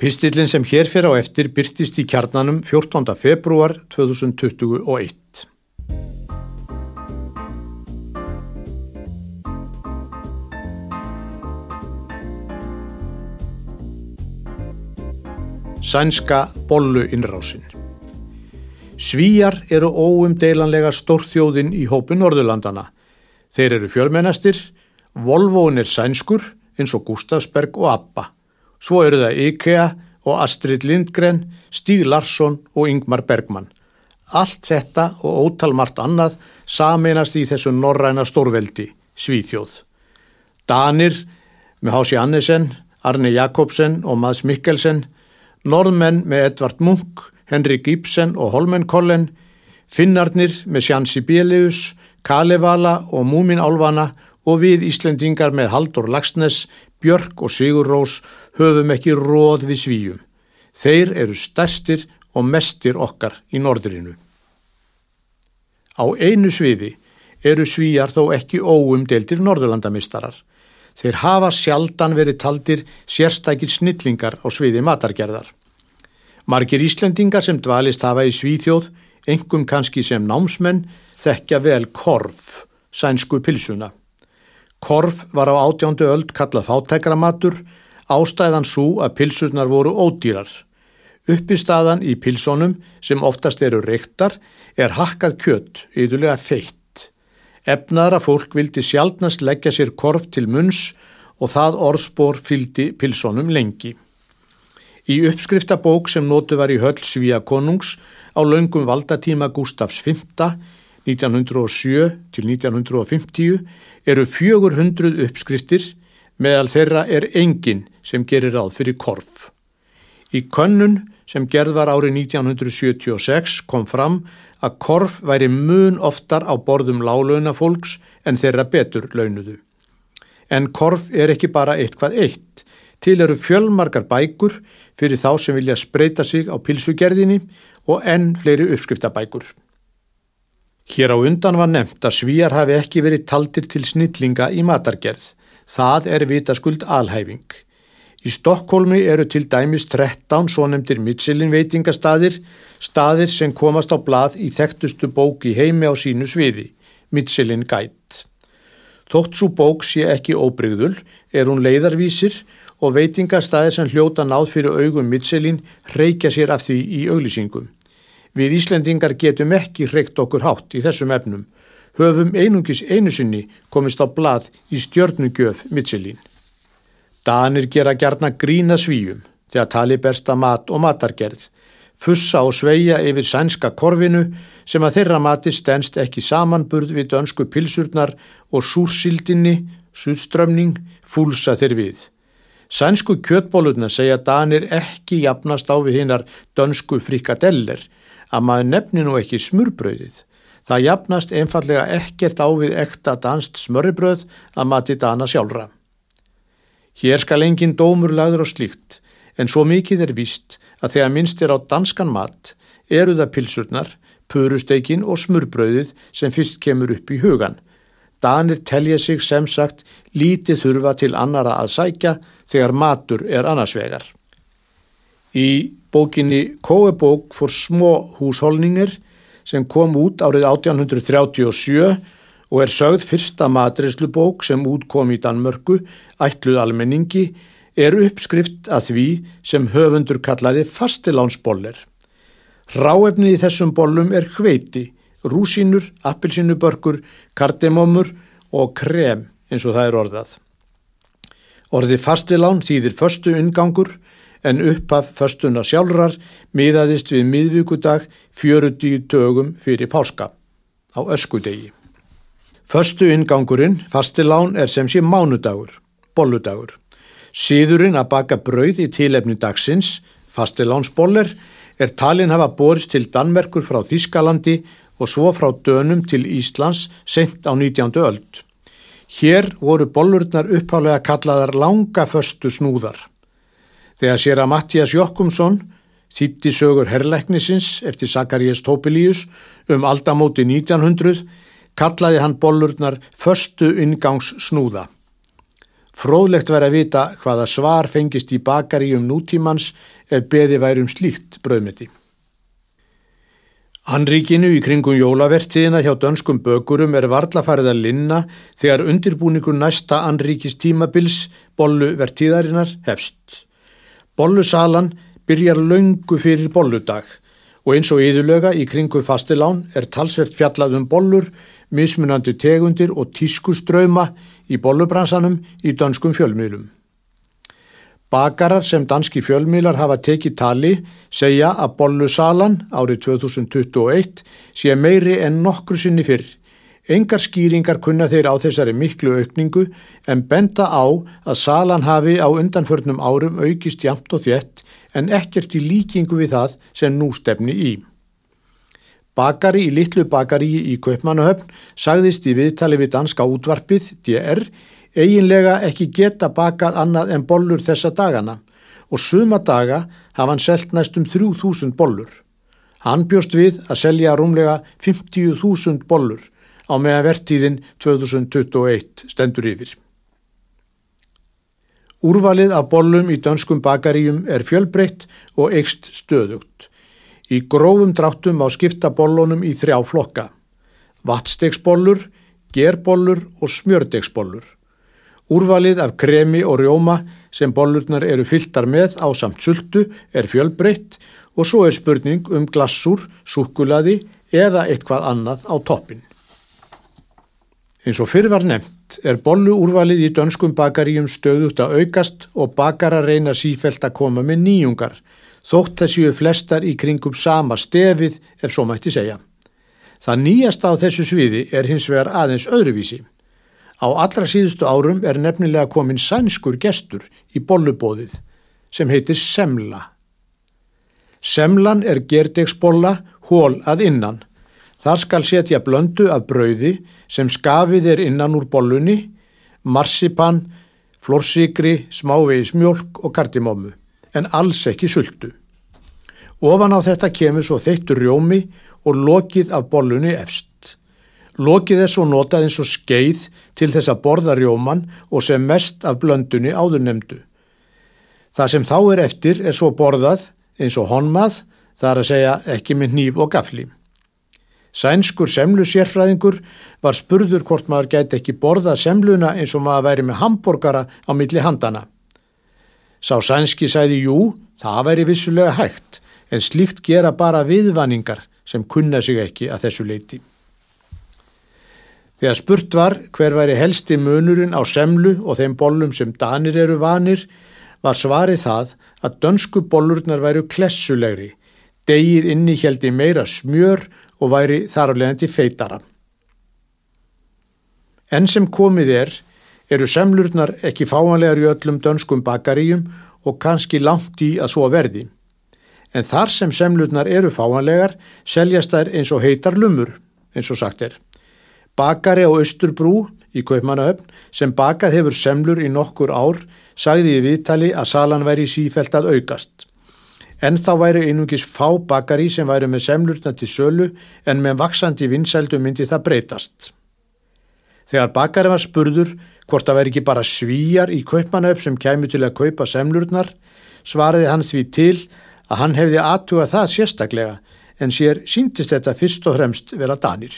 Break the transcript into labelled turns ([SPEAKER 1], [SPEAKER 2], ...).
[SPEAKER 1] Pistillin sem hér fyrir á eftir byrtist í kjarnanum 14. februar 2021. Sænska bollu innrásin Svíjar eru óumdeilanlega stórþjóðin í hópu Norðurlandana. Þeir eru fjölmennastir, Volvoin er sænskur eins og Gustafsberg og Abba. Svo eru það IKEA og Astrid Lindgren, Stíg Larsson og Ingmar Bergman. Allt þetta og ótal margt annað sameinast í þessu norræna stórveldi, Svíþjóð. Danir með Hási Annesen, Arne Jakobsen og Mads Mikkelsen, norðmenn með Edvard Munk, Henrik Ibsen og Holmen Kollen, Finnarnir með Sjansi Bielius, Kalevala og Múmin Álvana og við Íslendingar með Haldur Lagsnes, Björk og Sigur Rós höfum ekki róð við svíjum. Þeir eru stærstir og mestir okkar í norðrinu. Á einu sviði eru svíjar þó ekki óumdeltir norðurlandamistarar. Þeir hafa sjaldan verið taldir sérstakir snillingar á sviði matargerðar. Margir Íslendingar sem dvalist hafa í Svíþjóð, engum kannski sem námsmenn, þekkja vel korf, sænsku pilsuna. Korf var á átjándu öld kallað fátækramatur, ástæðan svo að pilsurnar voru ódýrar. Uppistaðan í pilsónum, sem oftast eru reyktar, er hakkað kjött, yðurlega feitt. Efnaðra fólk vildi sjálfnast leggja sér korf til munns og það orðspor fyldi pilsónum lengi. Í uppskriftabók sem nótu var í höll Svíja konungs á laungum valdatíma Gustafs V 1907 til 1950 eru 400 uppskriftir meðal þeirra er engin sem gerir ráð fyrir korf. Í könnun sem gerð var árið 1976 kom fram að korf væri mun oftar á borðum lálauna fólks en þeirra betur launuðu. En korf er ekki bara eitthvað eitt. Til eru fjölmarkar bækur fyrir þá sem vilja spreita sig á pilsugerðinni og enn fleiri uppskriftabækur. Hér á undan var nefnt að svíjar hafi ekki verið taldir til snillinga í matargerð. Það er vitaskuld alhæfing. Í Stokkólmi eru til dæmis 13 svo nefndir Michelin veitingastadir, stadir sem komast á blað í þekktustu bók í heimi á sínu sviði, Michelin Guide. Þótt svo bók sé ekki óbrygðul er hún leiðarvísir og veitingastæðir sem hljóta náð fyrir augum Michelin reykja sér af því í auglýsingum. Við Íslendingar getum ekki reykt okkur hátt í þessum efnum. Höfum einungis einu sinni komist á blað í stjörnugjöf Michelin. Danir gera gerna grína svíjum þegar tali bersta mat og matargerð, fussa og sveia yfir sænska korfinu sem að þeirra mati stennst ekki samanburð við dönsku pilsurnar og súrsildinni, súrströmning, fúlsa þeir við. Sænsku kjötbólurna segja Danir ekki jafnast á við hinnar dönsku frikadeller að maður nefni nú ekki smurbröðið. Það jafnast einfallega ekkert á við ekta danst smörribröð að mati Dana sjálfra. Hér skal engin dómur lagður á slíkt en svo mikið er víst að þegar minnst er á danskan mat eru það pilsurnar, purusteikin og smurbröðið sem fyrst kemur upp í hugan Danir telja sig sem sagt lítið þurfa til annara að sækja þegar matur er annarsvegar. Í bókinni Kóebók fór smó húsholningir sem kom út árið 1837 og er sögð fyrsta matreslubók sem útkom í Danmörku, ætluð almenningi, er uppskrift að því sem höfundur kallaði fastilánsboller. Ráefni í þessum bollum er hveiti rúsínur, appilsínubörkur, kardemómur og krem eins og það er orðað. Orði fastilán þýðir förstu ungangur en upphaf förstuna sjálfrar miðaðist við miðvíkudag 40 dögum fyrir páska á öskudegi. Förstu ingangurinn, fastilán, er sem sé mánudagur, bolludagur. Síðurinn að baka brauð í tílefni dagsins, fastilánsboller, er talin hafa borist til Danmerkur frá Þískalandi og svo frá dönum til Íslands sent á 19. öld. Hér voru bollurnar upphálega kallaðar langaföstu snúðar. Þegar sér að Mattias Jokkumsson þýtti sögur herrleiknisins eftir Zacharias Topelius um aldamóti 1900 kallaði hann bollurnar förstu ingangs snúða. Fróðlegt væri að vita hvaða svar fengist í bakari um nútímans ef beði væri um slíkt bröðmeti. Anríkinu í kringum jólavertíðina hjá dönskum bökurum er varlafarið að linna þegar undirbúningur næsta anríkis tímabils bollu vertíðarinnar hefst. Bollusalan byrjar laungu fyrir bolludag og eins og yðurlega í kringum fastilán er talsvert fjallað um bollur, mismunandi tegundir og tískuströyma í bollubransanum í dönskum fjölmiðlum. Bakarar sem danski fjölmiðlar hafa tekið tali segja að bollusalan árið 2021 sé meiri en nokkru sinni fyrr. Engar skýringar kunna þeir á þessari miklu aukningu en benda á að salan hafi á undanförnum árum aukist jamt og þétt en ekkert í líkingu við það sem nú stefni í. Bakari í litlu bakari í Kaupmannahöfn sagðist í viðtali við danska útvarpið, DR, eiginlega ekki geta bakað annað en bollur þessa dagana og suma daga hafa hann selgt næstum 3000 bollur. Hann bjóst við að selja rúmlega 50.000 bollur á meðan vertíðin 2021 stendur yfir. Úrvalið af bollum í dönskum bakaríum er fjölbreytt og eikst stöðugt. Í grófum dráttum á skipta bollunum í þrjá flokka. Vatstegsbollur, gerbollur og smjördegsbollur. Úrvalið af kremi og rjóma sem bollurnar eru fylltar með á samt sultu er fjölbreytt og svo er spurning um glassur, súkulaði eða eitthvað annað á toppin. Eins og fyrir var nefnt er bollu úrvalið í dönskum bakaríum stöðut að aukast og bakara reyna sífelt að koma með nýjungar, þótt það séu flestar í kringum sama stefið ef svo mætti segja. Það nýjasta á þessu sviði er hins vegar aðeins öðruvísi. Á allra síðustu árum er nefnilega komin sænskur gestur í bollubóðið sem heitir semla. Semlan er gerdegsbolla hól að innan Þar skal setja blöndu af brauði sem skafið er innan úr bollunni, marsipan, flórsikri, smávegis mjölk og kardimómu, en alls ekki sultu. Ofan á þetta kemur svo þeittur rjómi og lokið af bollunni efst. Lokið er svo notað eins og skeið til þess að borða rjóman og sem mest af blöndunni áður nefndu. Það sem þá er eftir er svo borðað eins og honmað, það er að segja ekki með nýf og gafli. Sænskur semlu sérfræðingur var spurður hvort maður gæti ekki borða semluna eins og maður væri með hambúrgara á milli handana. Sá sænski sæði jú, það væri vissulega hægt, en slíkt gera bara viðvanningar sem kunna sig ekki að þessu leiti. Þegar spurt var hver væri helsti munurinn á semlu og þeim bollum sem danir eru vanir, var svarið það að dönsku bollurnar væru klessulegri, degið inni heldi meira smjör og væri þar af leiðandi feitara. Enn sem komið er, eru semlurnar ekki fáanlegar í öllum dönskum bakaríum og kannski langt í að svo verði. En þar sem semlurnar eru fáanlegar seljast þær eins og heitar lumur, eins og sagt er. Bakari á Östurbrú í Kaupmannahöfn sem bakað hefur semlur í nokkur ár sagði í viðtali að salan væri sífælt að aukast. En þá væri einungis fá bakari sem væri með semlurna til sölu en með vaksandi vinsældu myndi það breytast. Þegar bakari var spurður hvort það væri ekki bara svíjar í kaupmanaupp sem kæmu til að kaupa semlurnar, svariði hann því til að hann hefði aðtuga það sérstaklega en sér síntist þetta fyrst og fremst vera danir.